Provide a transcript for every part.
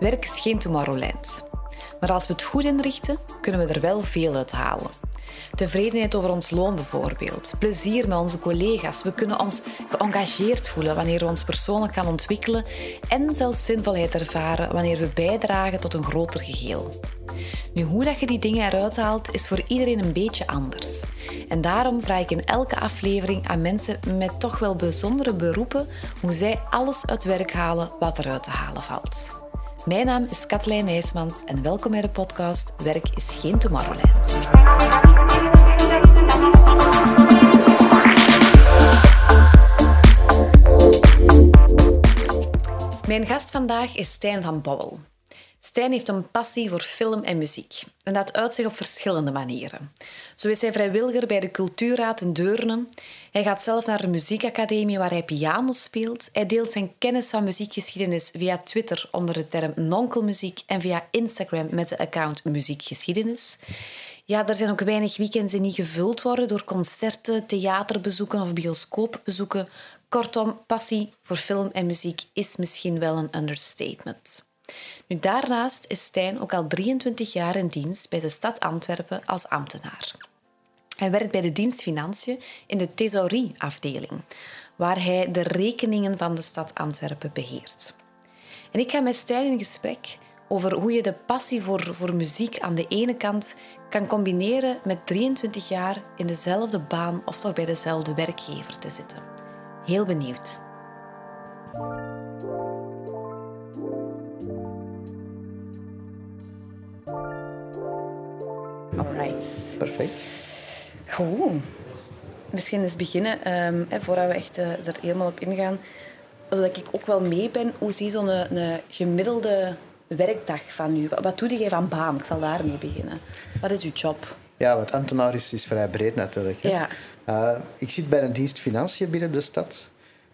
Werk is geen Tomorrowland. Maar als we het goed inrichten, kunnen we er wel veel uit halen. Tevredenheid over ons loon bijvoorbeeld. Plezier met onze collega's. We kunnen ons geëngageerd voelen wanneer we ons persoonlijk gaan ontwikkelen. En zelfs zinvolheid ervaren wanneer we bijdragen tot een groter geheel. Nu, hoe dat je die dingen eruit haalt, is voor iedereen een beetje anders. En daarom vraag ik in elke aflevering aan mensen met toch wel bijzondere beroepen hoe zij alles uit werk halen wat eruit te halen valt. Mijn naam is Katlijn Nijsmans en welkom bij de podcast Werk is geen Tomorrowland. Mijn gast vandaag is Stijn van Bouwel. Stijn heeft een passie voor film en muziek. En dat uit zich op verschillende manieren. Zo is hij vrijwilliger bij de Cultuurraad in Deurne. Hij gaat zelf naar de muziekacademie waar hij piano speelt. Hij deelt zijn kennis van muziekgeschiedenis via Twitter onder de term Nonkelmuziek en via Instagram met de account Muziekgeschiedenis. Ja, er zijn ook weinig weekends die niet gevuld worden door concerten, theaterbezoeken of bioscoopbezoeken. Kortom, passie voor film en muziek is misschien wel een understatement. Daarnaast is Stijn ook al 23 jaar in dienst bij de stad Antwerpen als ambtenaar. Hij werkt bij de dienst Financiën in de thesaurieafdeling, waar hij de rekeningen van de stad Antwerpen beheert. En ik ga met Stijn in gesprek over hoe je de passie voor, voor muziek aan de ene kant kan combineren met 23 jaar in dezelfde baan of toch bij dezelfde werkgever te zitten. Heel benieuwd. Alright. Perfect. Goed. Misschien eens beginnen, um, hè, voordat we echt uh, er helemaal op ingaan. Zodat ik ook wel mee ben, hoe zie zo'n een, een gemiddelde werkdag van u? Wat doe jij van baan? Ik zal daarmee beginnen. Wat is uw job? Ja, wat ambtenaar is, is vrij breed natuurlijk. Hè? Ja. Uh, ik zit bij een dienst Financiën binnen de stad.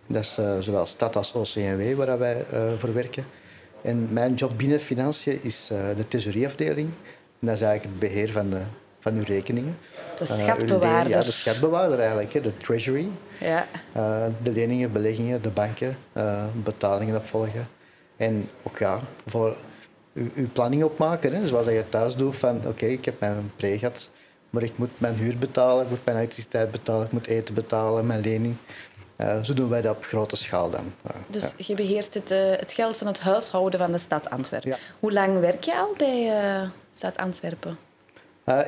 Dat is uh, zowel stad als OCMW waar wij uh, voor werken. En mijn job binnen Financiën is de thesaurieafdeling. En dat is eigenlijk het beheer van, de, van uw rekeningen. De schatbewaarder. ja, de schatbewaarder eigenlijk, hè, de treasury. Ja. de leningen, beleggingen, de banken, betalingen opvolgen. En ook ja, voor uw, planning opmaken. Hè? Zoals je thuis doet van oké, ik heb mijn pre gehad, maar ik moet mijn huur betalen, ik moet mijn elektriciteit betalen, ik moet eten betalen, mijn lening. Uh, zo doen wij dat op grote schaal dan. Uh, dus je beheert het, uh, het, geld van het huishouden van de stad Antwerpen. Ja. Hoe lang werk je al bij de stad Antwerpen?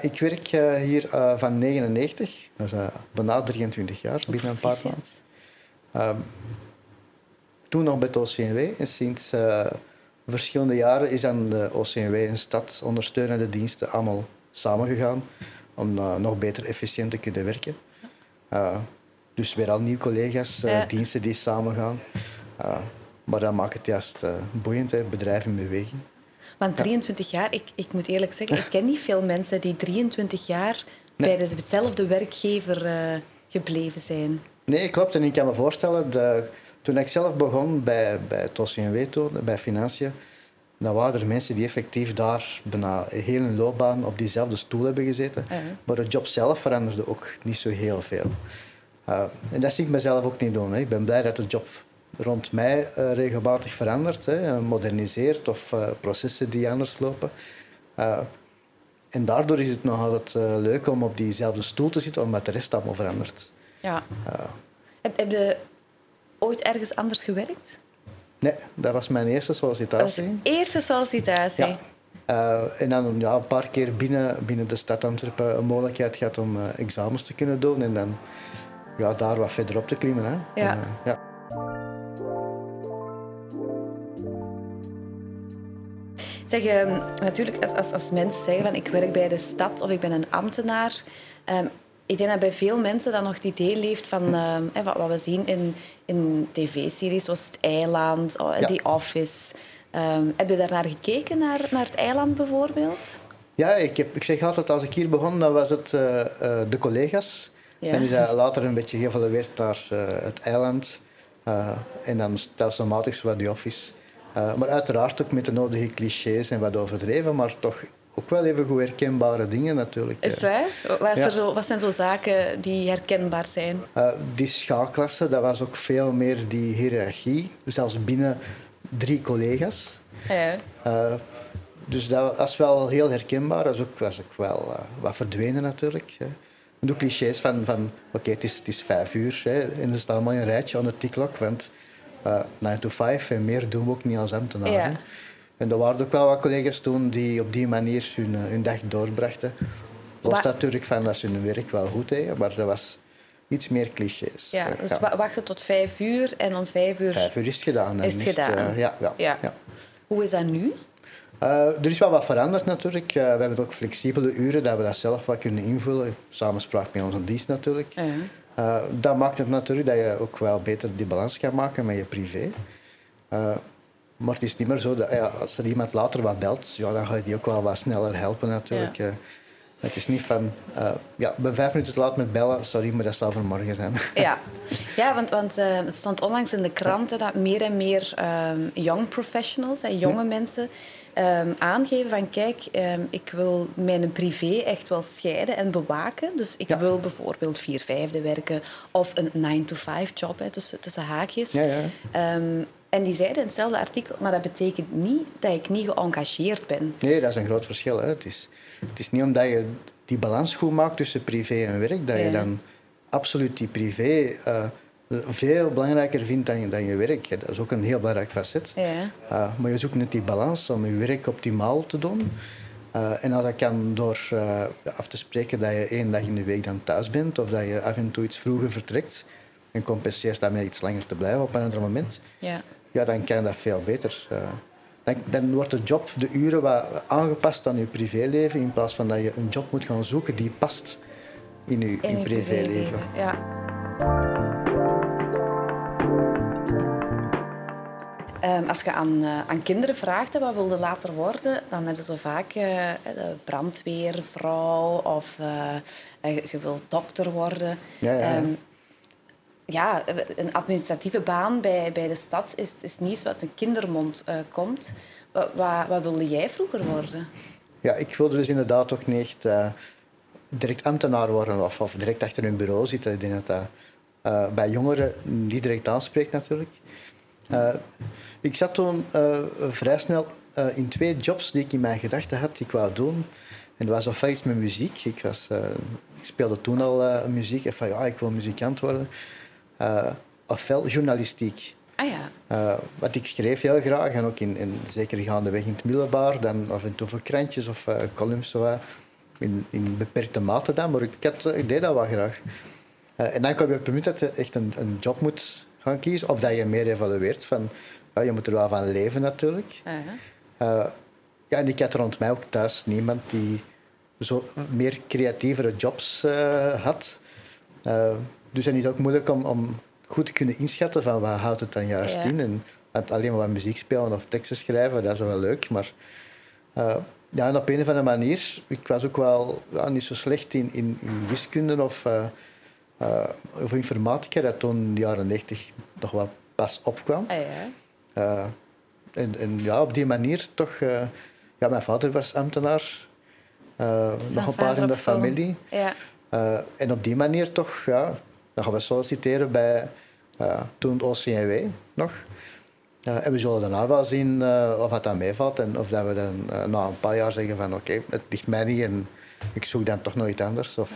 ik werk hier van 99, dat is bijna 23 jaar, binnen een paar maanden. Ehm, toen nog bij het OCNW en sinds verschillende jaren is dan de OCMW en stad ondersteunende diensten allemaal samengegaan om nog beter efficiënt te kunnen werken. Dus weer al nieuwe collega's, uh, diensten die samengaan. maar dat maakt het juist boeiend, hè, bedrijf in beweging. Want 23 jaar, ik, ik moet eerlijk zeggen, ik ken niet veel mensen die 23 jaar nee. bij dezelfde werkgever gebleven zijn. Nee, klopt. En ik kan me voorstellen, toen ik zelf begon bij, bij het OCMW, bij Financiën, dan waren er mensen die effectief daar bijna heel hun loopbaan op diezelfde stoel hebben gezeten. Uh -huh. Maar de job zelf veranderde ook niet zo heel veel. Uh, en dat zie ik mezelf ook niet doen. Hè. Ik ben blij dat de job rond mij uh, regelmatig verandert, hè, moderniseert of uh, processen die anders lopen. en daardoor is het nog altijd leuk om op diezelfde stoel te zitten, omdat de rest allemaal verandert. Ja. heb, heb je ooit ergens anders gewerkt? Nee, dat was mijn eerste sollicitatie. Dat was eerste sollicitatie? Ja. Uh, en dan ja, een paar keer binnen, binnen de stad Antwerpen een mogelijkheid gehad om uh, examens te kunnen doen en dan ja, daar wat verder op te klimmen. Hè. Ja. En, ja. Zeg, um, natuurlijk, als, als, als mensen zeggen van ik werk bij de stad of ik ben een ambtenaar, um, ik denk dat bij veel mensen dan nog het idee leeft van uh, wat, wat, we zien in, in tv-series zoals Het Eiland, oh, ja. The Office. Um, heb je daar naar gekeken, naar, naar Het Eiland bijvoorbeeld? Ja, ik, heb, ik zeg altijd, als ik hier begon, dan was het uh, uh, De Collega's. Ja. En is dat later een beetje geëvolueerd naar uh, Het Eiland. en dan stelselmatig zo wat The Office. maar uiteraard ook met de nodige clichés en wat overdreven, maar toch ook wel even goed herkenbare dingen natuurlijk. Is waar? Wat, er zo, wat zijn zo zaken die herkenbaar zijn? Uh, die schaalklasse, dat was ook veel meer die hiërarchie. Zelfs binnen drie collega's. Ja. Uh, dus dat was wel heel herkenbaar. Dat was ook, was ook wel uh, wat verdwenen natuurlijk. Hè. De clichés van, van oké, het, is, het is vijf uur hè, en er staat allemaal een rijtje aan de tikklok, want uh, 9 to 5 en meer doen we ook niet als ambtenaar. Ja. En er waren ook wel wat collega's toen die op die manier hun, eh, hun dag doorbrachten. Los natuurlijk van dat ze hun werk wel goed deden, maar dat was iets meer clichés. Ja, dus ja. wachten tot vijf uur en om vijf uur... Vijf uur is het gedaan. Is het gedaan. uh, ja, ja, ja. Hoe is dat nu? Uh, er is wel wat veranderd natuurlijk. Uh, we hebben ook flexibele uren, dat we dat zelf wat kunnen invullen. Samenspraak met onze dienst natuurlijk. Uh, dat maakt het natuurlijk dat je ook wel beter die balans kan maken met je privé. maar het is niet meer zo dat ja, als er iemand later wat belt, ja, dan ga je die ook wel wat sneller helpen natuurlijk. Ja. Het is niet van, uh, ja, ik ben vijf minuten te laat met bellen, sorry, maar dat zal voor morgen zijn. Ja, ja want, want uh, het stond onlangs in de kranten dat meer en meer um, young professionals, hè, jonge mensen, um, aangeven van kijk, um, ik wil mijn privé echt wel scheiden en bewaken. Dus ik ja. wil bijvoorbeeld vier vijfde werken of een 9 to 5 job hè, tussen, tussen haakjes. Ja, ja. En die zeiden in hetzelfde artikel, maar dat betekent niet dat ik niet geëngageerd ben. Nee, dat is een groot verschil. Hè. Het, is, het is niet omdat je die balans goed maakt tussen privé en werk, dat je dan absoluut die privé uh, veel belangrijker vindt dan je, dan je werk. Dat is ook een heel belangrijk facet. Ja. Uh, maar je zoekt net die balans om je werk optimaal te doen. Uh, en als dat kan door uh, af te spreken dat je één dag in de week dan thuis bent of dat je af en toe iets vroeger vertrekt en compenseert daarmee iets langer te blijven op een ander moment, ja. Ja, dan kan dat veel beter. Dan, dan, wordt de job, de uren, wat aangepast aan je privéleven in plaats van dat je een job moet gaan zoeken die past in je, in je privéleven. Ja. Um, als je aan, uh, aan kinderen vraagt wat wilde later worden, dan hebben ze zo vaak uh, brandweervrouw of uh, je wilt dokter worden. Ja, ja. Um, ja, een administratieve baan bij, bij de stad is, is niet wat een kindermond komt. Wat, wat, wilde jij vroeger worden? Ja, ik wilde dus inderdaad ook niet echt direct ambtenaar worden of, of direct achter een bureau zitten. Ik denk dat dat bij jongeren niet direct aanspreekt natuurlijk. Ik zat toen vrij snel in twee jobs die ik in mijn gedachten had, die ik wou doen. En dat was ofwel iets met muziek. Ik, was, ik speelde toen al muziek. En van ja, ik wil muzikant worden. Ofwel journalistiek. Ah ja. wat ik schreef heel graag. En ook in, in, zeker gaandeweg in het middelbaar. Dan af en toe voor krantjes of columns. Zo, in, in beperkte mate dan. Maar ik, had, ik deed dat wel graag. en dan kom je op het punt dat je echt een, een job moet gaan kiezen. Of dat je meer evalueert van ja, je moet er wel van leven natuurlijk. Uh -huh. uh, ja, en ik had rond mij ook thuis niemand die zo meer creatievere jobs uh, had. Dus het is ook moeilijk om, om goed te kunnen inschatten van wat houdt het dan juist ja. in. En, want alleen maar muziek spelen of teksten schrijven, dat is wel leuk. Maar uh, ja, en op een of andere manier, ik was ook wel ja, niet zo slecht in, in, in wiskunde of, uh, uh, of informatica, dat toen in de jaren 90 nog wel pas opkwam. Ah, ja. En, en, ja, op die manier toch... Ja, mijn vader was ambtenaar. Nog een paar in de familie. Ja. en op die manier toch, ja, dan gaan we solliciteren bij toen het OCNW nog. en we zullen daarna wel zien of het dan meevalt en of dat we dan na een paar jaar zeggen van oké, okay, het ligt mij niet en ik zoek dan toch nog iets anders. Of,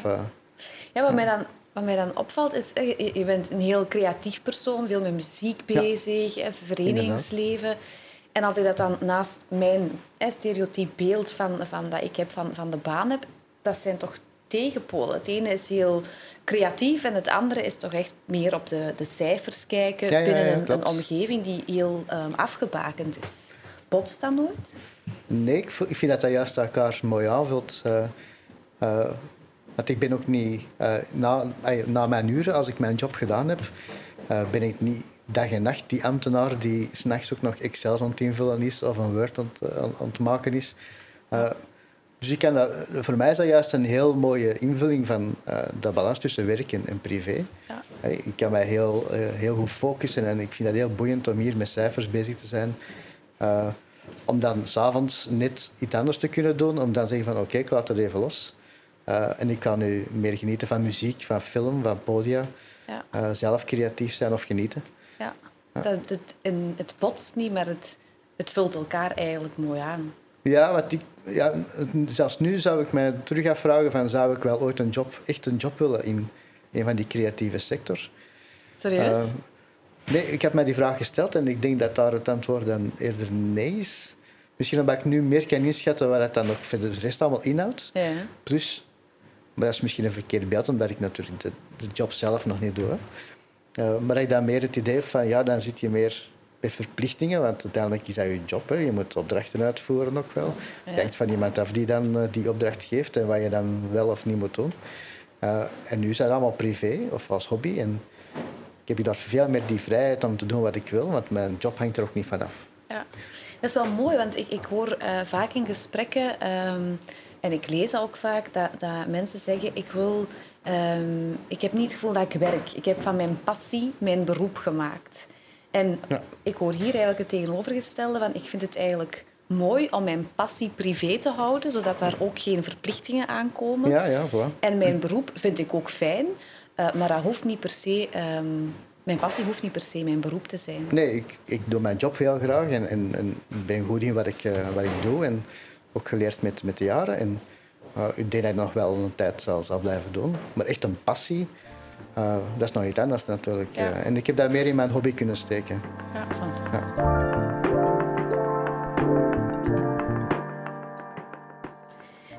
ja, wat mij dan wat mij dan opvalt is, je bent een heel creatief persoon, veel met muziek bezig, ja. verenigingsleven. En als ik dat dan naast mijn stereotyp beeld van, van, dat ik heb van, van de baan heb, dat zijn toch tegenpolen. Het ene is heel creatief en het andere is toch echt meer op de, de cijfers kijken binnen een, een, omgeving die heel um, afgebakend is. Botst dat nooit? Nee, ik vind dat dat juist elkaar mooi aanvult. Uh, uh, want ik ben ook niet, uh, na, na mijn uren, als ik mijn job gedaan heb, ben ik niet dag en nacht die ambtenaar die s'nachts ook nog Excel aan het invullen is of een Word aan het, aan, aan het maken is. Uh, dus ik kan dat, voor mij is dat juist een heel mooie invulling van de balans tussen werk en, en privé. Ja. ik kan mij heel, heel goed focussen en ik vind het heel boeiend om hier met cijfers bezig te zijn. om dan s'avonds net iets anders te kunnen doen. Om dan te zeggen van oké, ik laat het even los. Uh, en ik kan nu meer genieten van muziek, van film, van podia. Ja. Uh, zelf creatief zijn of genieten. Ja, Dat, het, het botst niet, maar het, het vult elkaar eigenlijk mooi aan. Ja, want ik, ja, zelfs nu zou ik mij terug afvragen van zou ik wel ooit een job, echt een job willen in een van die creatieve sectors. Serieus? Uh, nee, ik heb mij die vraag gesteld en ik denk dat daar het antwoord dan eerder nee is. Misschien omdat ik nu meer kan inschatten waar het dan ook verder de rest allemaal inhoudt. Ja. Plus, maar dat is misschien een verkeerd beeld, omdat ik natuurlijk de, de job zelf nog niet doe. Uh, maar ik dan meer het idee van, ja, dan zit je meer verplichtingen, want uiteindelijk is dat je job. Hè. Je moet opdrachten uitvoeren ook wel. Ja. Je hangt van iemand af die dan uh, die opdracht geeft en wat je dan wel of niet moet doen. Uh, en nu is dat allemaal privé of als hobby. En ik heb daar veel meer die vrijheid om te doen wat ik wil, want mijn job hangt er ook niet vanaf. Ja, dat is wel mooi, want ik, ik hoor uh, vaak in gesprekken, um, en ik lees ook vaak, dat, dat mensen zeggen, ik wil... Um, ik heb niet het gevoel dat ik werk. Ik heb van mijn passie mijn beroep gemaakt. En ja. ik hoor hier eigenlijk het tegenovergestelde van, ik vind het eigenlijk mooi om mijn passie privé te houden, zodat daar ook geen verplichtingen aankomen. Ja, ja, voilà. En mijn beroep vind ik ook fijn, uh, maar dat hoeft niet per se... Um, mijn passie hoeft niet per se mijn beroep te zijn. Nee, ik, ik doe mijn job heel graag en, en, en ben goed in wat ik, uh, wat ik doe. En ook geleerd met, met de jaren. En uh, ik denk dat ik nog wel een tijd zal, zal blijven doen. Maar echt een passie, uh, dat is nog iets anders natuurlijk. Ja. En ik heb dat meer in mijn hobby kunnen steken. Ja, fantastisch. Ja.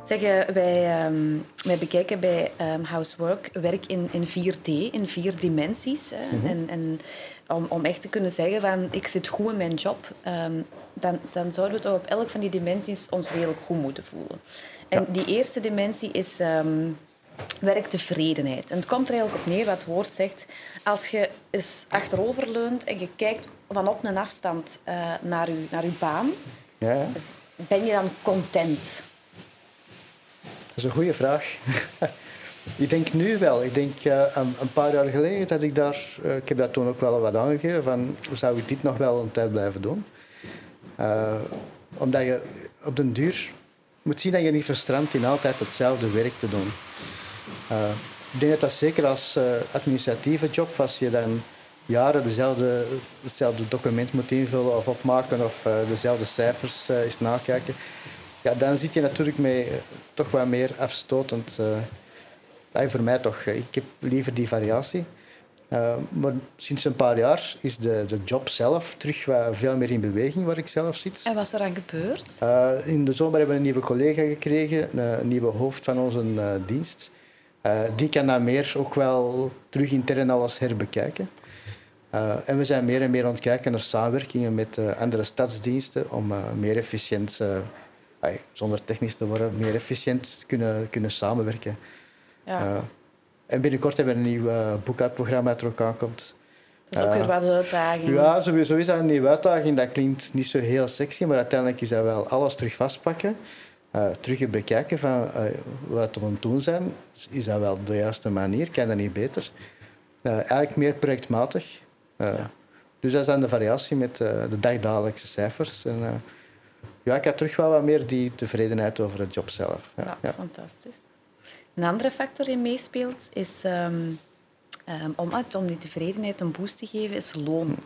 Zeggen, wij, um, wij bekijken bij um, Housework werk in, in 4D, in vier dimensies. Hè. Mm -hmm. En, en om, om echt te kunnen zeggen van ik zit goed in mijn job, um, dan, dan zouden we toch op elk van die dimensies ons redelijk goed moeten voelen. En ja. die eerste dimensie is werktevredenheid. En het komt er eigenlijk op neer wat het woord zegt. Als je eens achteroverleunt en je kijkt van op een afstand uh, naar, je, naar je baan, ja. dus ben je dan content? Dat is een goede vraag. ik denk nu wel. Ik denk uh, een, een, paar jaar geleden dat ik daar... Uh, ik heb dat toen ook wel wat aangegeven. Van, hoe zou ik dit nog wel een tijd blijven doen? Omdat je op den duur moet zien dat je niet verstrandt in altijd hetzelfde werk te doen. Ik denk dat dat zeker als administratieve job, als je dan jaren dezelfde, hetzelfde document moet invullen of opmaken of dezelfde cijfers eens nakijken, ja, dan zit je natuurlijk mee toch wat meer afstotend. Voor mij toch. Ik heb liever die variatie. Uh, maar sinds een paar jaar is de, de job zelf terug veel meer in beweging waar ik zelf zit. En wat is er aan gebeurd? Uh, in de zomer hebben we een nieuwe collega gekregen, een nieuwe hoofd van onze uh, dienst. Die kan dan meer ook wel terug intern alles herbekijken. en we zijn meer en meer aan het kijken naar samenwerkingen met andere stadsdiensten om meer efficiënt zonder technisch te worden, meer efficiënt kunnen, kunnen samenwerken. Ja. En binnenkort hebben we een nieuw boekhoudprogramma dat er ook aankomt. Dat is ook weer wat een uitdaging. Ja, sowieso is dat een nieuwe uitdaging. Dat klinkt niet zo heel sexy, maar uiteindelijk is dat wel alles terug vastpakken. Uh, terug bekijken van wat we doen zijn. Is dat wel de juiste manier? Kan dat niet beter? eigenlijk meer projectmatig. Ja. Dus dat is dan de variatie met de dagdagelijkse cijfers. En, ja, ik heb terug wel wat meer die tevredenheid over het job zelf. Ja, ja. fantastisch. Een andere factor die meespeelt is um, um, om, om die tevredenheid een boost te geven, is loon.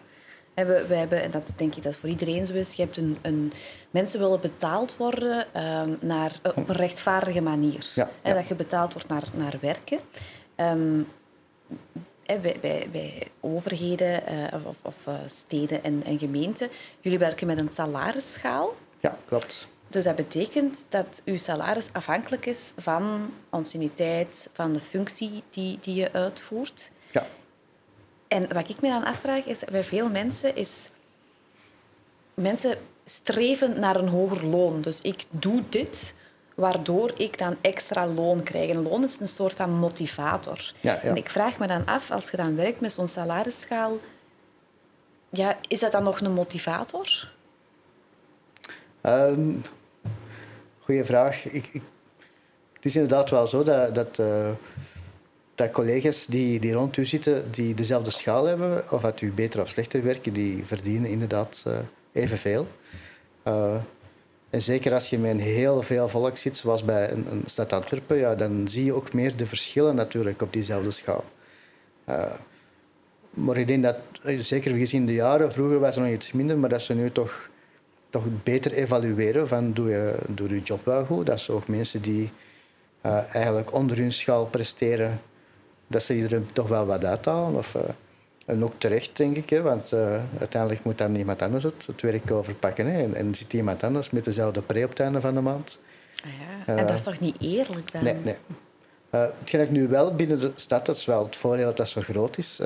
Hm. We, hebben, en dat denk ik dat voor iedereen zo is, je hebt een, een mensen willen betaald worden um, naar, op een rechtvaardige manier. Ja, ja. Dat je betaald wordt naar, naar werken. Um, bij, bij, bij, overheden uh, of, of uh, steden en, en gemeenten, jullie werken met een salarisschaal. Ja, klopt. Dus dat betekent dat uw salaris afhankelijk is van anciëniteit, van de functie die, die je uitvoert. Ja. En wat ik me dan afvraag is, bij veel mensen is... Mensen streven naar een hoger loon. Dus ik doe dit, waardoor ik dan extra loon krijg. En loon is een soort van motivator. Ja, ja. En ik vraag me dan af, als je dan werkt met zo'n salarisschaal... Ja, is dat dan nog een motivator? Um, goeie vraag. Ik, ik, het is inderdaad wel zo dat, dat, uh, dat collega's die, die rond u zitten, die dezelfde schaal hebben, of dat u beter of slechter werken, die verdienen inderdaad uh, evenveel. en zeker als je met heel veel volk zit, zoals bij een, een stad Antwerpen, ja, dan zie je ook meer de verschillen natuurlijk op diezelfde schaal. maar ik denk dat, zeker gezien de jaren, vroeger was het nog iets minder, maar dat ze nu toch toch beter evalueren van doe je, doe je job wel goed. Dat ze ook mensen die eigenlijk onder hun schaal presteren, dat ze er toch wel wat uithalen. Of, uh, en ook terecht, denk ik, hè, want uh, uiteindelijk moet dan iemand anders het, het werk overpakken. Hè, en, en zit iemand anders met dezelfde pre op het einde van de maand. Ah ja. En dat is toch niet eerlijk dan? Nee, nee. hetgeen ik nu wel binnen de stad, dat is wel het voordeel dat dat zo groot is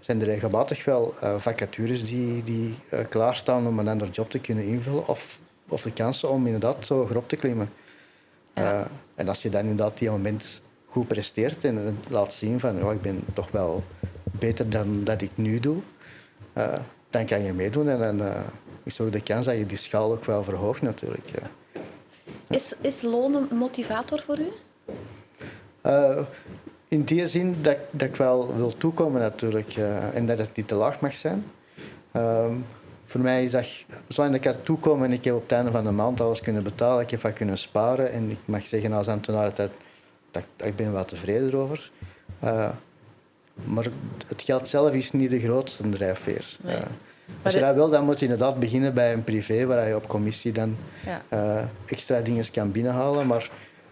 zijn er regelmatig wel uh, vacatures die, die uh, klaarstaan om een ander job te kunnen invullen. Of, of de kansen om inderdaad zo hoger op te klimmen. Uh, en als je dan inderdaad die moment goed presteert en laat zien van oh, ik ben toch wel beter dan dat ik nu doe, dan kan je meedoen. En dan is ook de kans dat je die schaal ook wel verhoogt natuurlijk. Ja. Is, is loon een motivator voor u? in die zin dat, dat ik wel wil toekomen natuurlijk en dat het niet te laag mag zijn. Uh, voor mij is dat, zolang ik er toekom en ik heb op het einde van de maand alles kunnen betalen, ik heb wat kunnen sparen en ik mag zeggen als ambtenaar dat, dat, dat ik ben wel tevreden over. Uh, maar het geld zelf is niet de grootste drijfveer. Nee. Uh, als je dat wil, dan moet je inderdaad beginnen bij een privé, waar je op commissie dan ja. extra dingen kan binnenhalen. Maar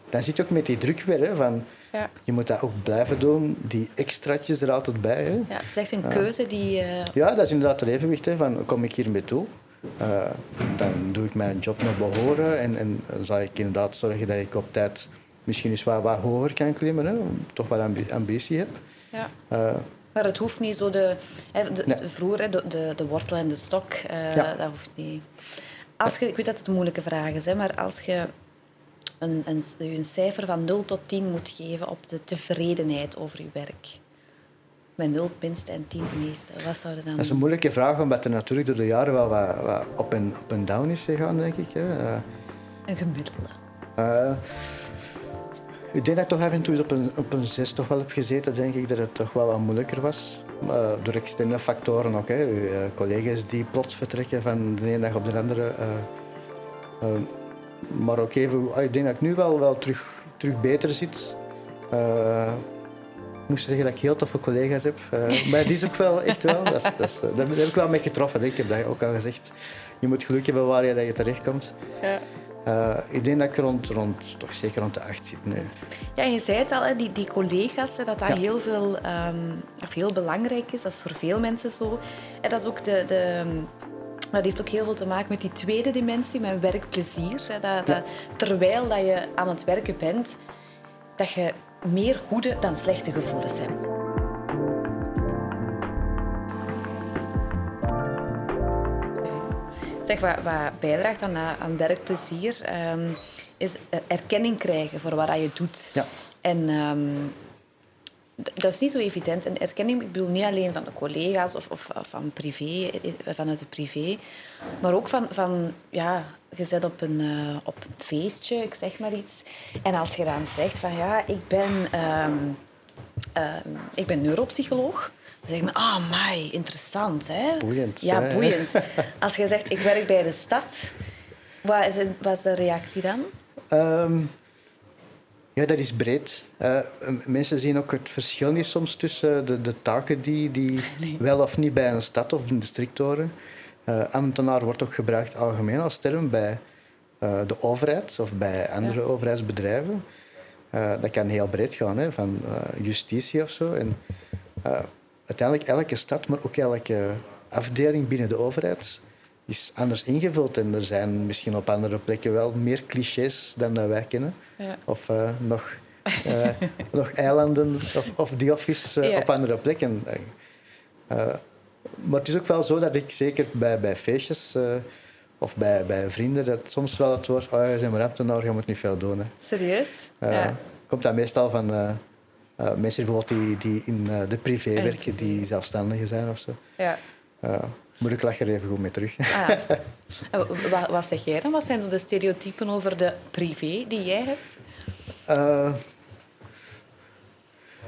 dan zit je ook met die druk weer, hè, van ja. Je moet dat ook blijven doen, die extraatjes er altijd bij. Hè. Ja, het is echt een keuze die... Uh... Ja, dat is inderdaad het evenwicht. Hè, van, kom ik hiermee toe? Uh, dan doe ik mijn job naar behoren en, en zal ik inderdaad zorgen dat ik op tijd misschien eens wat, wat hoger kan klimmen, hè, toch wat ambitie heb. Ja. Uh, maar het hoeft niet zo de... Hè, de, nee. vroeger, de, de, de, wortel en de stok, ja. dat hoeft niet. Als je, ik weet dat het een moeilijke vraag is, hè, maar als je een, een, een cijfer van 0 tot 10 moet geven op de tevredenheid over je werk. Met 0 het minste en 10 het meeste. Wat zou dan Dat is een moeilijke vraag, omdat er natuurlijk door de jaren wel wat, wat op, en, op en down is gegaan, denk ik. Hè. Uh, een gemiddelde. Uh, ik denk dat ik toch af en toe op een, op een 6 toch wel heb gezeten, denk ik dat het toch wel wat moeilijker was. Door externe factoren ook. Hè. Uw collega's die plots vertrekken van de ene dag op de andere maar ook even, ah, ik denk dat ik nu wel, wel terug, terug beter zit. Ik moest zeggen dat ik heel toffe collega's heb. Maar die is ook wel echt wel. Dat, dat daar heb ik wel mee getroffen. Ik heb dat ook al gezegd. Je moet geluk hebben waar je, dat je terechtkomt. Ja. Uh, ik denk dat ik rond, rond, toch zeker rond de acht zit nu. Ja, je zei het al, die, die collega's, dat dat heel, veel, um, of heel belangrijk is. Dat is voor veel mensen zo. En dat is ook de, de, dat heeft ook heel veel te maken met die tweede dimensie, met werkplezier. Dat, dat, terwijl dat je aan het werken bent, dat je meer goede dan slechte gevoelens hebt. Zeg, wat, wat bijdraagt aan, aan werkplezier, um, is erkenning krijgen voor wat je doet. Ja. En um, dat is niet zo evident. En erkenning, ik bedoel niet alleen van de collega's of, of, van privé, eh, vanuit het privé, maar ook van, van ja, je zit op een, uh, op een feestje, ik zeg maar iets. En als je dan zegt van ja, ik ben, um, um, ik ben neuropsycholoog, dan zeg je, ah, mai, interessant. Hè? Boeiend. Ja, boeiend. Als je zegt, ik werk bij de stad, wat is, het, wat is de reactie dan? Um, ja, dat is breed. Uh, mensen zien ook het verschil niet soms tussen de, de taken die, die wel of niet bij een stad of een district horen. Uh, ambtenaar wordt ook gebruikt algemeen als term bij uh, de overheid of bij andere overheidsbedrijven. dat kan heel breed gaan, hè, van justitie of zo. En, uiteindelijk elke stad, maar ook elke afdeling binnen de overheid is anders ingevuld. En er zijn misschien op andere plekken wel meer clichés dan dat wij kennen. Ja. Of uh, nog, uh, nog eilanden of, of The Office uh, op andere plekken. maar het is ook wel zo dat ik zeker bij, bij feestjes of bij, bij vrienden, dat soms wel het woord, oh, je bent maar ambtenaar, je moet niet veel doen. Hè. Serieus? ja. Komt dat meestal van mensen bijvoorbeeld die, die in de privé werken, die zelfstandigen zijn of zo. Ja. Moet ik lach er even goed mee terug. Ah. wat, wat, zeg jij dan? Wat zijn zo de stereotypen over de privé die jij hebt? Uh,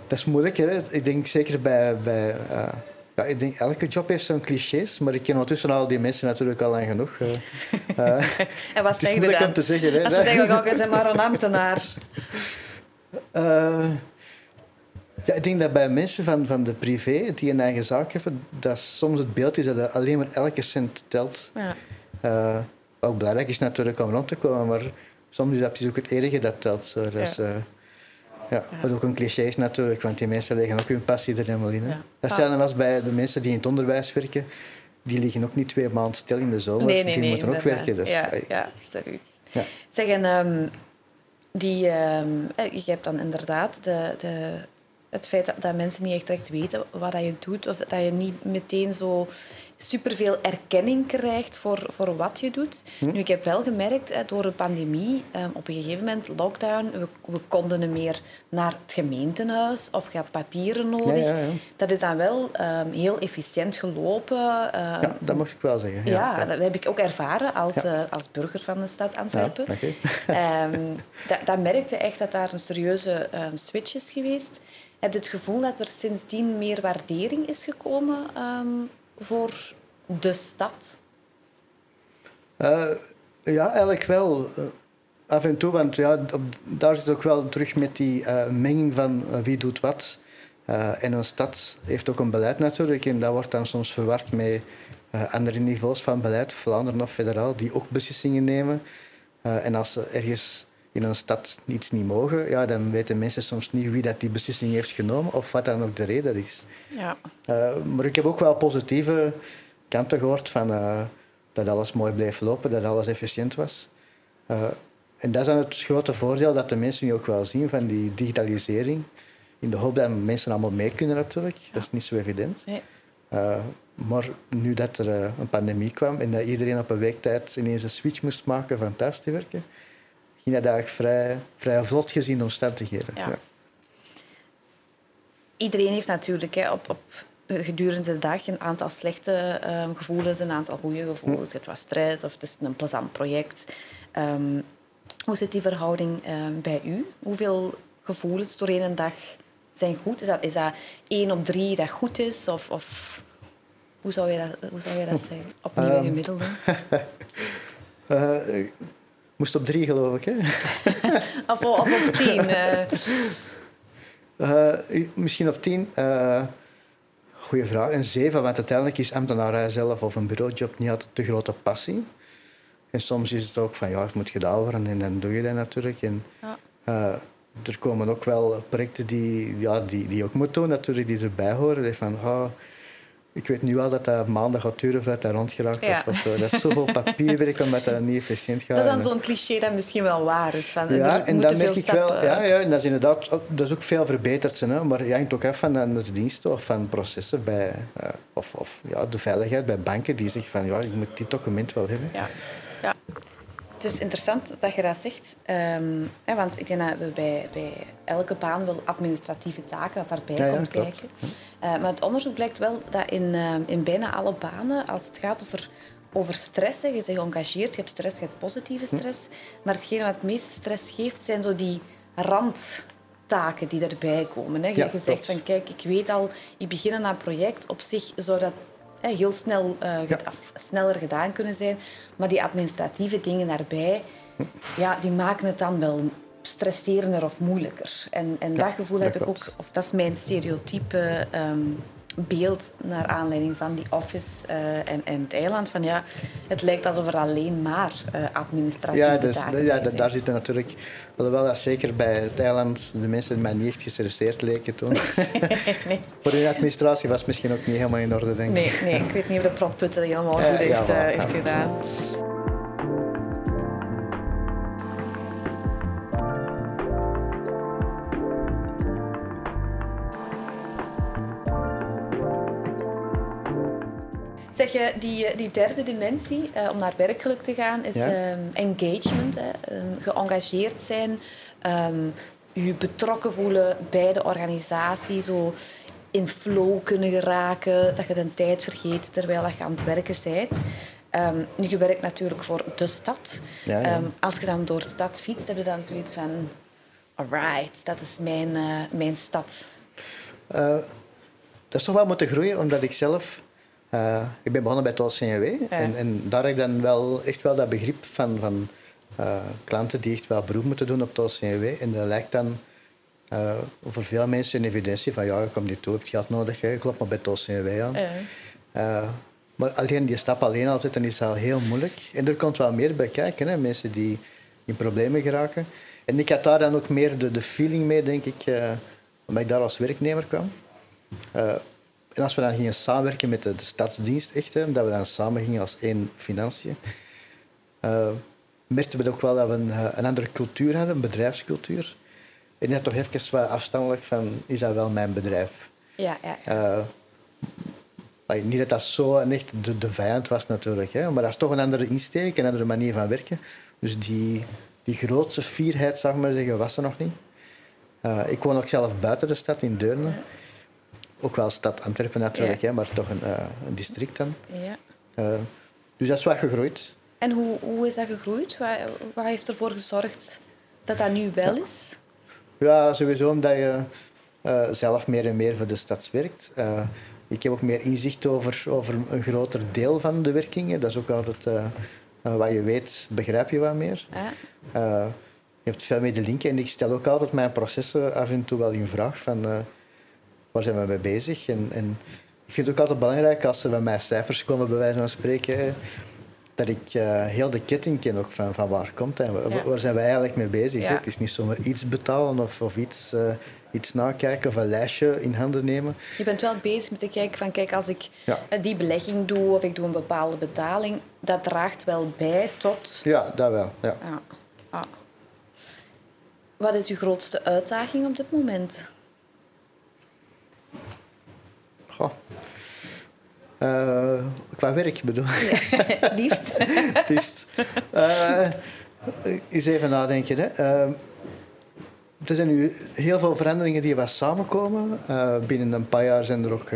dat is moeilijk. Hè? Ik denk zeker bij, bij, uh, Ja, ik denk, elke job heeft zo'n clichés, maar ik ken ondertussen al die mensen natuurlijk al lang genoeg. Uh, en wat zeg je dan? om te zeggen. Hè, Als ze zeggen, je bent maar een ambtenaar. Ja, ik denk dat bij mensen van, van de privé, die een eigen zaak hebben, dat soms het beeld is dat alleen maar elke cent telt. Ja. Uh, ook belangrijk is natuurlijk om rond te komen, maar soms is dat ook het enige dat telt. Zo. Dus, ja. Ja, wat ook een cliché is natuurlijk, want die mensen leggen ook hun passie er helemaal in. Hè. Dat zijn dan als bij de mensen die in het onderwijs werken, die liggen ook niet twee maanden stil in de zomer. Nee, nee, die moeten ook werken. Dus, ja, ja, absoluut. Ja. Zeg, en um, die, um, je hebt dan inderdaad de, de, het feit dat, dat, mensen niet echt direct weten wat je doet, of dat je niet meteen zo superveel erkenning krijgt voor, voor wat je doet. Hm? Nu, ik heb wel gemerkt, hè, door de pandemie, um, op een gegeven moment, lockdown, we, we konden meer naar het gemeentehuis of je had papieren nodig. Ja, ja, ja. Dat is dan wel um, heel efficiënt gelopen. Um, ja, dat mag ik wel zeggen. Ja, dat heb ik ook ervaren als, uh, als burger van de stad Antwerpen. Okay. dat, dat merkte echt dat daar een serieuze switch is geweest. Heb je het gevoel dat er sindsdien meer waardering is gekomen voor de stad? Uh, ja, eigenlijk wel. Uh, af en toe, want ja, daar zit ook wel terug met die uh, menging van wie doet wat. en een stad heeft ook een beleid natuurlijk en dat wordt dan soms verward met andere niveaus van beleid, Vlaanderen of federaal, die ook beslissingen nemen. en als ze ergens in een stad iets niet mogen, ja, dan weten mensen soms niet wie dat die beslissing heeft genomen of wat dan ook de reden is. Ja. Uh, maar ik heb ook wel positieve kanten gehoord van uh, dat alles mooi bleef lopen, dat alles efficiënt was. Uh, en dat is dan het grote voordeel dat de mensen nu ook wel zien van die digitalisering. In de hoop dat mensen allemaal mee kunnen natuurlijk. Dat is niet zo evident. Nee. maar nu dat er een pandemie kwam en dat iedereen op een week tijd ineens een switch moest maken van thuis te werken, ging dat eigenlijk vrij, vrij vlot gezien omstandigheden. Ja. ja. Iedereen heeft natuurlijk hè, op, op gedurende de dag een aantal slechte um, gevoelens, een aantal goede gevoelens. Het was stress of het is een plezant project. Um, hoe zit die verhouding um, bij u? Hoeveel gevoelens door een dag zijn goed? Is dat, is dat één op drie dat goed is? Of, of hoe, zou je dat, hoe zou je dat zeggen? Opnieuw een gemiddelde? uh, Moest op drie, geloof ik. Hè? of, of, op tien? Uh... Uh, misschien op tien. Uh, goeie vraag. Een zeven, want uiteindelijk is ambtenarij zelf of een bureaujob niet altijd de grote passie. En soms is het ook van, ja, het moet gedaan worden en dan doe je dat natuurlijk. En, ja. er komen ook wel projecten die, ja, die, die ook moeten doen, natuurlijk, die erbij horen. Van, oh, ik weet nu wel dat dat maanden gaat duren voordat dat rondgeraakt ja. of zo. Dat is zoveel papierwerk omdat dat niet efficiënt gaat. Dat is dan zo'n cliché dat misschien wel waar is. Van, ja, en dat merk ik wel. Ja, ja, en dat is inderdaad ook, dat is ook veel verbeterd. Hè, maar je hangt ook af van de diensten of van processen bij, uh, of, of ja, de veiligheid bij banken die zeggen van ja, je moet dit document wel hebben. Ja. Het is interessant dat je dat zegt. Um, hè, want ik denk dat we bij, bij elke baan wel administratieve taken dat daarbij ja, komt kijken. Uh, maar het onderzoek blijkt wel dat in, uh, in bijna alle banen, als het gaat over, over stress, je bent geëngageerd, je hebt stress, je hebt positieve hm. stress. Maar hetgene wat het meeste stress geeft, zijn zo die randtaken die erbij komen. Hè. Je, ja, zegt van, kijk, ik weet al, ik begin aan een project. Op zich zou dat heel snel, uh, ja. sneller gedaan kunnen zijn. Maar die administratieve dingen daarbij, ja, die maken het dan wel stresserender of moeilijker. En, en dat gevoel heb ik ook, of dat is mijn stereotype um, beeld naar aanleiding van die office uh, en, en het eiland. Van, ja, het lijkt alsof er alleen maar uh, administratieve ja, dus, taken Ja, daar zitten natuurlijk... Hoewel dat zeker bij het eiland de mensen mij niet echt gestresseerd leken toen. nee. Voor de administratie was het misschien ook niet helemaal in orde, denk ik. Nee, nee ik weet niet of de protputten helemaal goed heeft, ja, voilà, heeft gedaan. Zeg je, die, die derde dimensie, uh, om naar werkgeluk te gaan, is ja. um, engagement. Hè. Um, geëngageerd zijn, um, je betrokken voelen bij de organisatie, zo in flow kunnen geraken, dat je de tijd vergeet terwijl je aan het werken bent. Um, je werkt natuurlijk voor de stad. Ja, ja. Um, als je dan door de stad fietst, heb je dan zoiets van... Alright, dat is mijn, uh, mijn stad. Uh, dat is toch wel moeten groeien, omdat ik zelf... eh, ik ben begonnen bij het OCNW. En, en daar heb ik dan wel echt wel dat begrip van, van eh, klanten die echt wel beroep moeten doen op het OCNW. En dat lijkt dan eh, voor veel mensen een evidentie van ja, ik kom niet toe, heb geld nodig, hè. klopt maar bij het OCNW aan. Eh, maar alleen die stap alleen al zetten is al heel moeilijk. En er komt wel meer bij kijken, hè. mensen die in problemen geraken. En ik had daar dan ook meer de, de feeling mee, denk ik, omdat ik daar als werknemer kwam. En als we dan gingen samenwerken met de, de stadsdienst, echt, hè, dat we dan samen gingen als één financiën, eh merkten we ook wel dat we een, eh, een andere cultuur hadden, een bedrijfscultuur. En dat toch even wat afstandelijk van, is dat wel mijn bedrijf? Ja, ja, ja. Eh, niet dat dat zo en echt de, de vijand was natuurlijk, hè, maar dat is toch een andere insteek, een andere manier van werken. Dus die, die grootste fierheid, zou ik maar zeggen, was er nog niet. Ik woon ook zelf buiten de stad, in Deurne. Ook wel stad Antwerpen natuurlijk, Ja. hè, maar toch een, eh, een district dan. ja. Eh, dus dat is wat gegroeid. En hoe, hoe is dat gegroeid? Wat, wat heeft ervoor gezorgd dat dat nu wel is? Ja, sowieso omdat je eh, zelf meer en meer voor de stad werkt. Ik heb ook meer inzicht over, over een groter deel van de werkingen. Dat is ook altijd wat je weet, begrijp je wat meer. Ja. Je hebt veel meer de linken en ik stel ook altijd mijn processen af en toe wel in vraag van waar zijn we mee bezig. En, en ik vind het ook altijd belangrijk als er bij mij cijfers komen, bij wijze van spreken, dat ik eh, heel de ketting ken ook van, van waar komt en Ja. waar zijn we eigenlijk mee bezig. Ja. Het is niet zomaar iets betalen of, of iets, eh, iets nakijken of een lijstje in handen nemen. Je bent wel bezig met te kijken van, kijk, als ik Ja. eh, die belegging doe of ik doe een bepaalde betaling, dat draagt wel bij tot... Ja, dat wel. Ja. Ja. Ja. Wat is uw grootste uitdaging op dit moment? Goh. Eh, qua werk bedoel Liefst. Het liefst. Eh, eens even nadenken. Hè. Eh, er zijn nu heel veel veranderingen die wat samenkomen. Binnen een paar jaar zijn er ook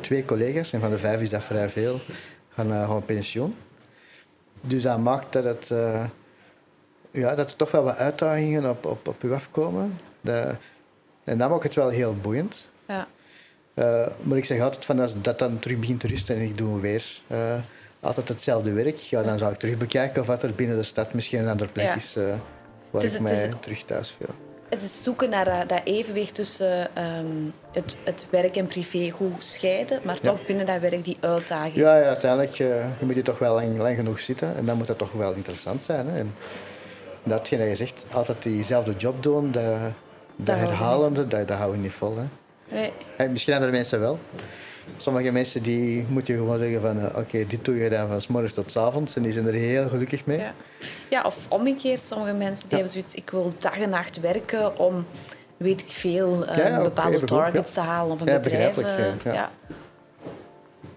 twee collega's, en van de vijf is dat vrij veel, gaan, gaan pensioen. Dus dat maakt dat, het, ja, dat er toch wel wat uitdagingen op, op, op u afkomen. Dat- en dat maakt het wel heel boeiend. Ja. Eh, maar ik zeg altijd van als dat dan terug begint te rusten en ik doe weer eh, altijd hetzelfde werk, ja, dan zal ik terug bekijken of wat er binnen de stad misschien een andere plek Ja. is eh, waar is- ik is- mij terug thuis voel. Het is zoeken naar dat, dat evenwicht tussen ehm, het, het werk en privé goed scheiden, maar toch binnen dat werk die uitdaging. Ja, ja uiteindelijk uh, je moet je toch wel lang, lang genoeg zitten en dan moet dat toch wel interessant zijn. Hè. En datgene dat je zegt, altijd diezelfde job doen, dat, dat, herhalende, dat, dat houden we niet vol. Hè. Nee. Hey, misschien andere mensen wel. Sommige mensen die moeten gewoon zeggen van eh, oké, dit doe je dan van s morgens tot s avonds en die zijn er heel gelukkig mee. Ja. ja, of omgekeerd, sommige mensen die Ja. hebben zoiets, ik wil dag en nacht werken om, weet ik veel, eh, Ja, bepaalde targets te halen of een Ja, bedrijf. eh, ja. ja.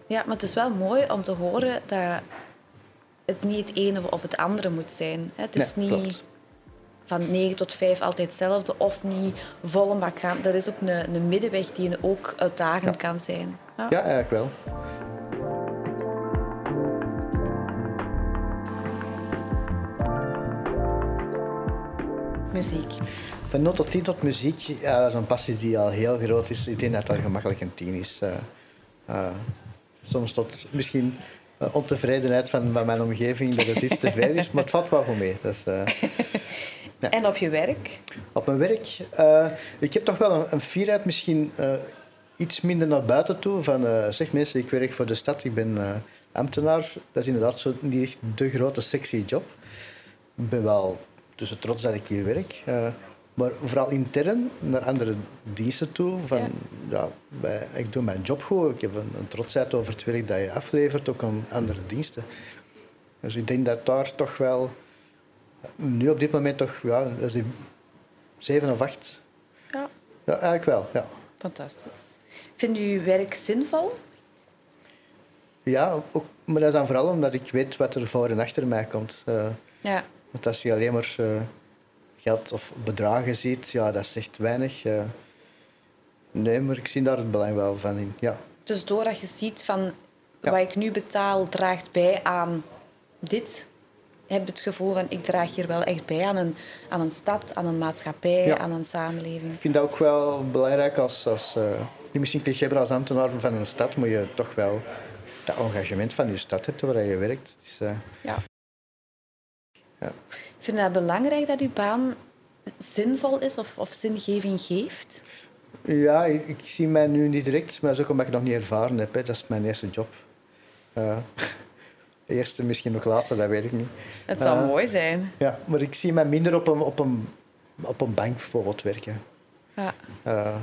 ja, maar het is wel mooi om te horen dat het niet het ene of het andere moet zijn. Het is Nee, niet klopt. Van 9 tot 5 altijd hetzelfde of niet volle bak gaan. Er is ook een, een middenweg die ook uitdagend kan zijn. Ja. Ja, eigenlijk wel. Muziek. Van 0 tot 10 tot muziek, ja, dat is een passie die al heel groot is. Ik denk dat dat gemakkelijk een 10 is. Eh, eh, soms tot misschien eh, ontevredenheid van, van mijn omgeving dat het iets te veel is, maar het valt wel goed mee. Dat eh, Ja. En op je werk? Op mijn werk, eh, ik heb toch wel een, een fierheid, misschien eh, iets minder naar buiten toe. Van, eh, zeg mensen, ik werk voor de stad, ik ben ambtenaar. Dat is inderdaad zo, niet echt de grote sexy job. Ik ben wel tussen trots dat ik hier werk. maar vooral intern naar andere diensten toe. Van, Ja. ja. bij, ik doe mijn job goed. Ik heb een, een trotsheid over het werk dat je aflevert, ook aan andere diensten. Dus ik denk dat daar toch wel, nu op dit moment toch, ja, dat is die zeven of acht. Ja, Ja, eigenlijk wel, ja. fantastisch. Vindt u uw werk zinvol? Ja, ook, maar dat is dan vooral omdat ik weet wat er voor en achter mij komt. Eh, Ja. want als je alleen maar eh, geld of bedragen ziet, ja, dat zegt weinig. eh. nee, maar ik zie daar het belang wel van in. Ja, Dus doordat je ziet van Ja. wat ik nu betaal draagt bij aan dit, heb je het gevoel van ik draag hier wel echt bij aan een, aan een stad, aan een maatschappij, Ja. aan een samenleving. ik vind dat ook wel belangrijk als, als, eh, misschien cliché, maar als ambtenaar van een stad moet je toch wel dat engagement van je stad hebben waar je werkt. Dus, uh, ja. ja. Vind je het belangrijk dat je baan zinvol is of, of zingeving geeft? Ja, ik, ik, zie mij nu niet direct, maar dat is ook omdat ik nog niet ervaren heb. Hè. Dat is mijn eerste job. Uh, eerste, misschien nog laatste, dat weet ik niet. Het zou uh, mooi zijn. Ja, maar ik zie mij minder op een, op een, op een bank bijvoorbeeld werken. Ja. Uh,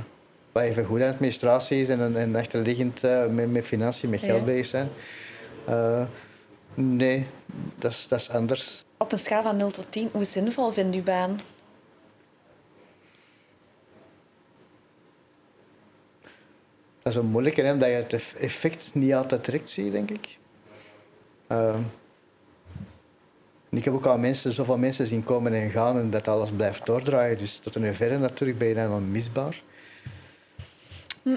wat even goed administratie is en, en achterliggend uh, met, met financiën, met geld ja. bezig zijn. nee, dat is, dat is anders. Op een schaal van 0 tot 10, hoe zinvol vindt u baan? Dat is een moeilijke, hè, omdat je het effect niet altijd direct ziet, denk ik. Uh, ik heb ook al mensen, zoveel mensen zien komen en gaan en dat alles blijft doordraaien. Dus tot een verre natuurlijk ben je dan onmisbaar.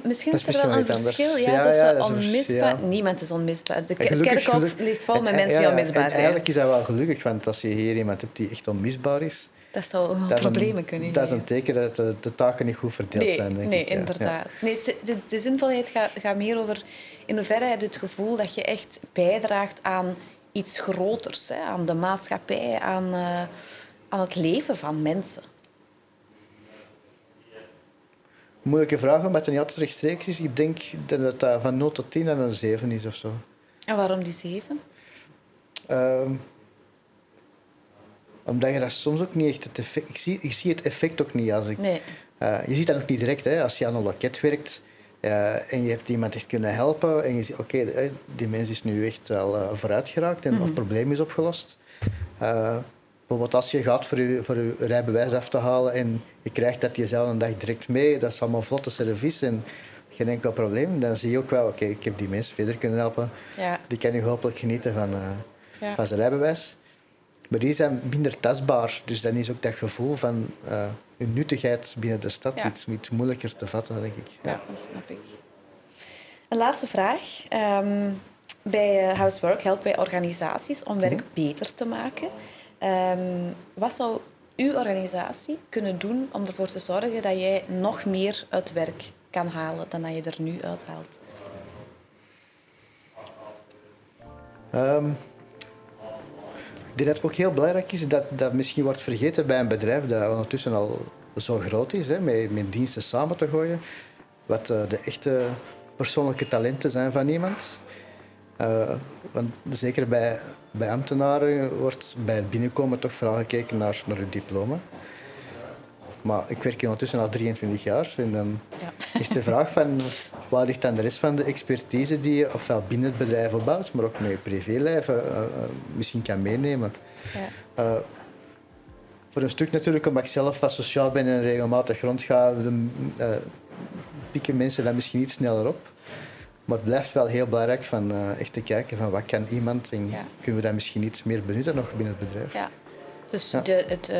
Misschien is, er wel een verschil ja, ja, tussen ja, onmisbaar... Niemand is onmisbaar. De kerkhof ligt vol met mensen die onmisbaar zijn. Eigenlijk is dat wel gelukkig, want als je hier iemand hebt die echt onmisbaar is... Dat zou dat problemen kunnen geven. Dat is een teken dat de, de, taken niet goed verdeeld nee, zijn, denk nee, ik. inderdaad. Nee, de, de, zinvolheid gaat, gaat meer over... In hoeverre heb je het gevoel dat je echt bijdraagt aan iets groters. Hè? Aan de maatschappij, aan, uh, aan het leven van mensen. Moeilijke vraag, omdat het niet altijd rechtstreeks is. Ik denk dat dat van 0 tot 10 dan een 7 is of zo. En waarom die 7? Um, omdat je dat soms ook niet echt het effect... Ik zie, ik zie het effect ook niet als ik... Nee. Uh, je ziet dat ook niet direct. Hè. Als je aan een loket werkt uh, en je hebt iemand echt kunnen helpen en je ziet, oké, okay, die mens is nu echt wel uh, vooruit geraakt en mm -hmm. het probleem is opgelost. bijvoorbeeld als je gaat voor je, voor je rijbewijs af te halen en je krijgt dat jezelf een dag direct mee, dat is allemaal vlotte service en geen enkel probleem. Dan zie je ook wel, oké, ik heb die mens verder kunnen helpen. Ja. Die kan nu hopelijk genieten van, ja. van zijn rijbewijs. Maar die zijn minder tastbaar. Dus dan is ook dat gevoel van uh, een nuttigheid binnen de stad ja. iets, iets moeilijker te vatten, denk ik. Ja, ja dat snap ik. Een laatste vraag. Um, bij uh, Housework helpen wij organisaties om werk beter te maken. Um, wat zou uw organisatie kunnen doen om ervoor te zorgen dat jij nog meer uit werk kan halen dan dat je er nu uithaalt? Um, denk dat ook heel belangrijk is dat dat misschien wordt vergeten bij een bedrijf dat ondertussen al zo groot is, hè, met, met diensten samen te gooien. Wat uh, de echte persoonlijke talenten zijn van iemand. Uh, want zeker bij, bij ambtenaren wordt bij het binnenkomen toch vooral gekeken naar, naar hun diploma. Maar ik werk hier ondertussen al 23 jaar. En dan ja. is de vraag van waar ligt dan de rest van de expertise die je ofwel binnen het bedrijf opbouwt, maar ook met je privéleven uh, uh, misschien kan meenemen. Ja. Uh, voor een stuk natuurlijk, omdat ik zelf wat sociaal ben en regelmatig rondga, pikken mensen dat misschien iets sneller op. Maar het blijft wel heel belangrijk van echt te kijken van wat kan iemand en ja. kunnen we dat misschien iets meer benutten nog binnen het bedrijf. Ja. Dus de, het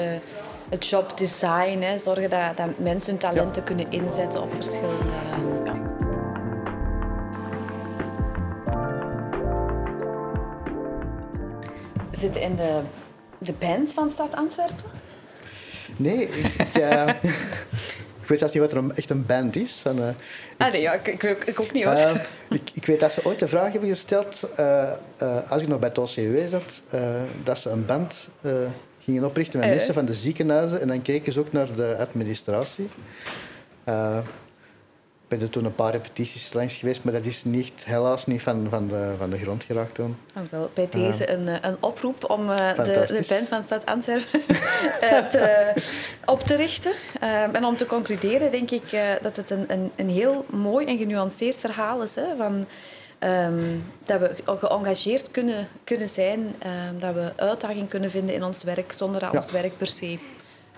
het jobdesign, hè, zorgen dat, dat mensen hun talenten ja. kunnen inzetten op verschillende... Ja. We zitten in de, de band van Stad Antwerpen. Nee, ik, ik, uh, ik weet zelfs niet wat er een, echt een band is. Van, uh, ah nee, ja, ik, ik, ik, ook niet hoor. Uh, ik, ik weet dat ze ooit de vraag hebben gesteld, als ik nog bij het OCW zat, dat ze een band gingen oprichten met mensen van de ziekenhuizen en dan keken ze ook naar de administratie. Uh, ik ben er toen een paar repetities langs geweest, maar dat is niet, helaas niet van, van, de, van de grond geraakt toen. Oh, wel, bij deze uh, een, eh, een oproep om uh, de, de band van Stad Antwerpen te, op te richten. en om te concluderen denk ik dat het een, een, een heel mooi en genuanceerd verhaal is. Hè, van, Um, dat we geëngageerd kunnen, kunnen zijn, um, dat we uitdaging kunnen vinden in ons werk, zonder dat ja. ons werk per se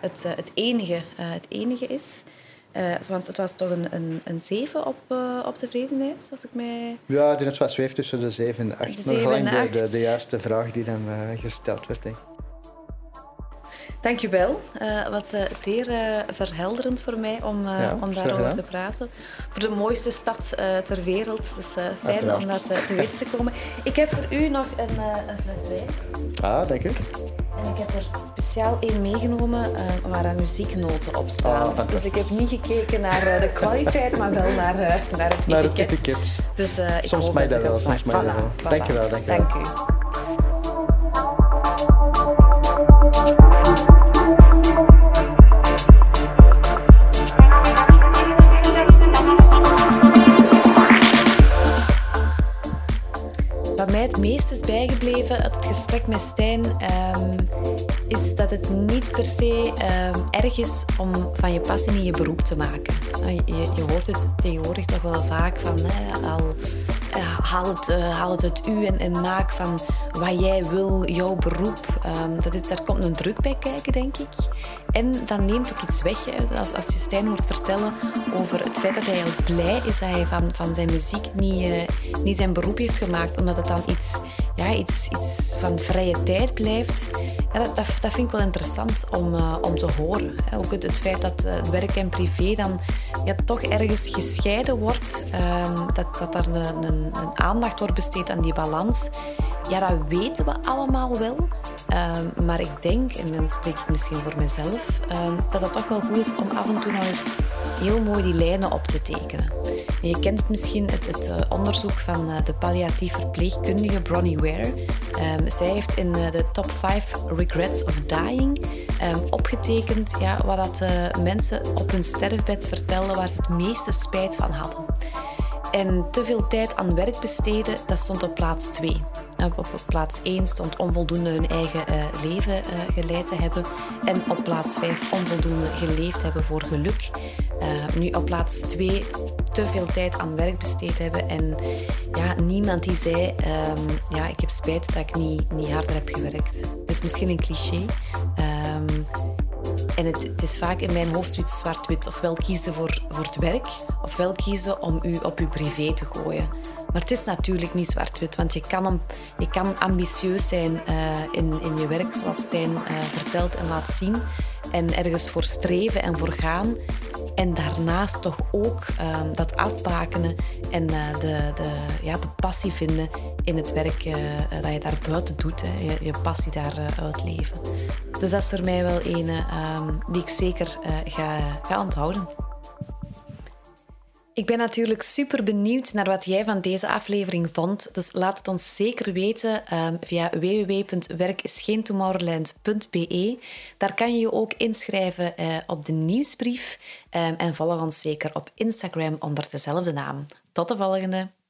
het, uh, het, enige, uh, het enige is. Uh, want het was toch een, een, een 7 op, op tevredenheid, als ik mij... Ja, het zweeft tussen de 7 en de 8. De, de, de, de, juiste vraag die dan gesteld werd. Denk ik. Dankjewel. Uh, wat uh, zeer uh, verhelderend voor mij om, ja, om daarover te praten. Voor de mooiste stad ter wereld. Dus fijn Uiteraard. om dat te weten te komen. Ik heb voor u nog een, een fles wijn. Ah, dank u. En ik heb er speciaal één meegenomen waar er muzieknoten op staan. Oh, dus ik heb niet gekeken naar de kwaliteit, maar wel naar, naar het naar etiket. Het etiket. Dus, ik soms mij dat wel, soms mij dat wel. Voilà. Dank je wel. Dank, dank u. het meest is bijgebleven uit het gesprek met Stijn, um, is dat het niet per se um, erg is om van je passie niet je beroep te maken. Je, je hoort het tegenwoordig toch wel vaak van hè, al, uh, haal, het, uh, haal het uit u en, en, maak van wat jij wil, jouw beroep. Um, dat is, daar komt een druk bij kijken, denk ik. En dan neemt ook iets weg. Als, als je Stijn hoort vertellen over het feit dat hij heel blij is dat hij van, van zijn muziek niet, uh, niet zijn beroep heeft gemaakt, omdat het dan iets, ja, iets, iets van vrije tijd blijft. Ja, dat, dat, dat, vind ik wel interessant om, uh, om te horen. Ook het, het feit dat uh, werk en privé dan ja, toch ergens gescheiden wordt. Um, dat, dat er een, een, een, aandacht wordt besteed aan die balans. Ja, dat weten we allemaal wel. Um, maar ik denk, en dan spreek ik misschien voor mezelf, um, dat het toch wel goed is om af en toe nog eens heel mooi die lijnen op te tekenen. En je kent het misschien, het, het uh, onderzoek van uh, de palliatief verpleegkundige Bronnie Ware. Um, zij heeft in uh, de top 5 regrets of dying opgetekend ja, wat dat, mensen op hun sterfbed vertelden waar ze het meeste spijt van hadden. En te veel tijd aan werk besteden, dat stond op plaats 2. Op, op plaats 1 stond onvoldoende hun eigen uh, leven uh, geleid te hebben. En op plaats 5 onvoldoende geleefd hebben voor geluk. Uh, nu op plaats 2 te veel tijd aan werk besteed hebben. En ja, niemand die zei, um, ja, ik heb spijt dat ik niet, niet harder heb gewerkt. Dat is misschien een cliché. En het, het, is vaak in mijn hoofd zwart-wit. Ofwel kiezen voor, voor het werk, ofwel kiezen om u op uw privé te gooien. Maar het is natuurlijk niet zwart-wit, want je kan, je kan ambitieus zijn uh, in, in je werk, zoals Stijn uh, vertelt en laat zien. En ergens voor streven en voor gaan. En daarnaast toch ook uh, dat afbakenen en de, de, ja, de passie vinden in het werk dat je daar buiten doet. Hè. Je, je passie daar uitleven. Dus dat is voor mij wel een die ik zeker ga, ga onthouden. Ik ben natuurlijk super benieuwd naar wat jij van deze aflevering vond. Dus laat het ons zeker weten um, via www.werkisgeentomorrowland.be. Daar kan je je ook inschrijven uh, op de nieuwsbrief. Um, en volg ons zeker op Instagram onder dezelfde naam. Tot de volgende!